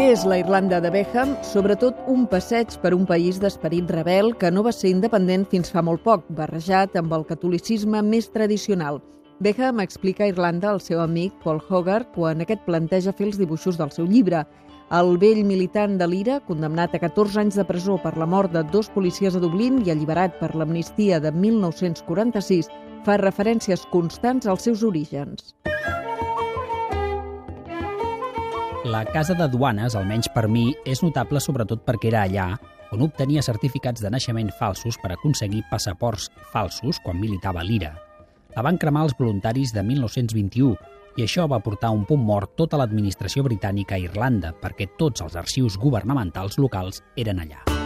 Què és la Irlanda de Beckham? Sobretot un passeig per un país d'esperit rebel que no va ser independent fins fa molt poc, barrejat amb el catolicisme més tradicional. Beckham explica a Irlanda al seu amic Paul Hogarth quan aquest planteja fer els dibuixos del seu llibre. El vell militant de l'Ira, condemnat a 14 anys de presó per la mort de dos policies a Dublín i alliberat per l'amnistia de 1946, fa referències constants als seus orígens. La casa de duanes, almenys per mi, és notable sobretot perquè era allà on obtenia certificats de naixement falsos per aconseguir passaports falsos quan militava l'IRA. La van cremar els voluntaris de 1921 i això va portar un punt mort tota l'administració britànica a Irlanda perquè tots els arxius governamentals locals eren allà.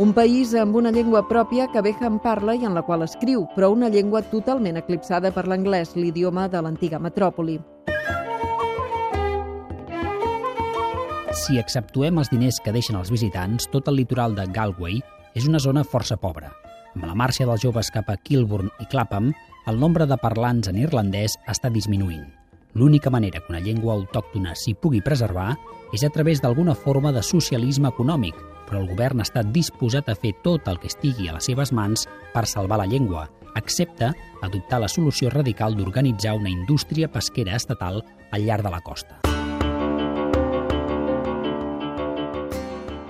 Un país amb una llengua pròpia que Beckham parla i en la qual escriu, però una llengua totalment eclipsada per l'anglès, l'idioma de l'antiga metròpoli. Si exceptuem els diners que deixen els visitants, tot el litoral de Galway és una zona força pobra. Amb la marxa dels joves cap a Kilburn i Clapham, el nombre de parlants en irlandès està disminuint. L'única manera que una llengua autòctona s'hi pugui preservar és a través d'alguna forma de socialisme econòmic, però el govern està disposat a fer tot el que estigui a les seves mans per salvar la llengua, excepte adoptar la solució radical d'organitzar una indústria pesquera estatal al llarg de la costa.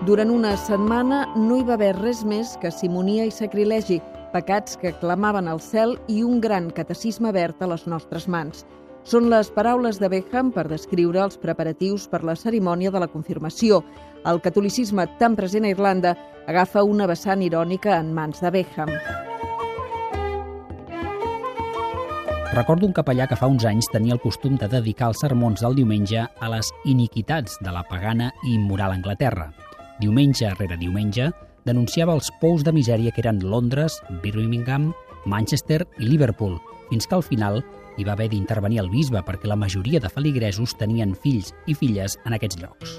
Durant una setmana no hi va haver res més que simonia i sacrilegi, pecats que clamaven al cel i un gran catecisme verd a les nostres mans. Són les paraules de Beckham per descriure els preparatius per la cerimònia de la confirmació. El catolicisme tan present a Irlanda agafa una vessant irònica en mans de Beckham. Recordo un capellà que fa uns anys tenia el costum de dedicar els sermons del diumenge a les iniquitats de la pagana i immoral Anglaterra. Diumenge rere diumenge denunciava els pous de misèria que eren Londres, Birmingham, Manchester i Liverpool, fins que al final hi va haver d'intervenir el bisbe perquè la majoria de feligresos tenien fills i filles en aquests llocs.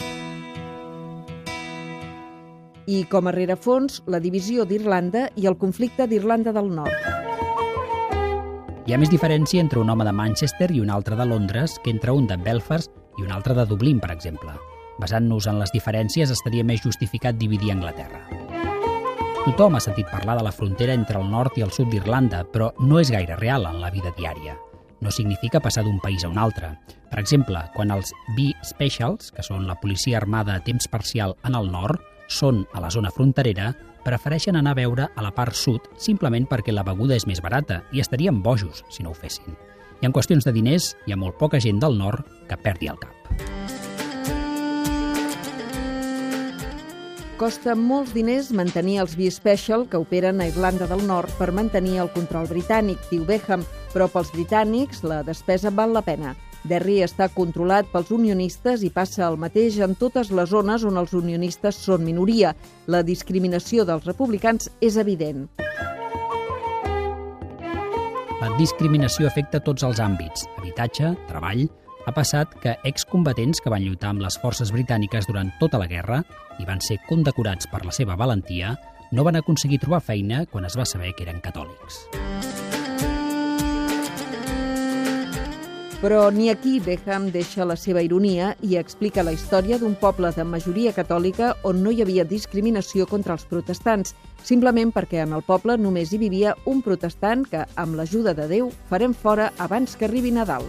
I com a rerefons, la divisió d'Irlanda i el conflicte d'Irlanda del Nord. Hi ha més diferència entre un home de Manchester i un altre de Londres que entre un de Belfast i un altre de Dublín, per exemple. Basant-nos en les diferències, estaria més justificat dividir Anglaterra. Tothom ha sentit parlar de la frontera entre el nord i el sud d'Irlanda, però no és gaire real en la vida diària. No significa passar d'un país a un altre. Per exemple, quan els B-Specials, que són la policia armada a temps parcial en el nord, són a la zona fronterera, prefereixen anar a veure a la part sud simplement perquè la beguda és més barata i estarien bojos si no ho fessin. I en qüestions de diners, hi ha molt poca gent del nord que perdi el cap. Costa molts diners mantenir els B-Special que operen a Irlanda del Nord per mantenir el control britànic, diu Beckham, però pels britànics la despesa val la pena. Derry està controlat pels unionistes i passa el mateix en totes les zones on els unionistes són minoria. La discriminació dels republicans és evident. La discriminació afecta tots els àmbits, habitatge, treball, ha passat que excombatents que van lluitar amb les forces britàniques durant tota la guerra i van ser condecorats per la seva valentia no van aconseguir trobar feina quan es va saber que eren catòlics. Però ni aquí Beckham deixa la seva ironia i explica la història d'un poble de majoria catòlica on no hi havia discriminació contra els protestants, simplement perquè en el poble només hi vivia un protestant que, amb l'ajuda de Déu, farem fora abans que arribi Nadal.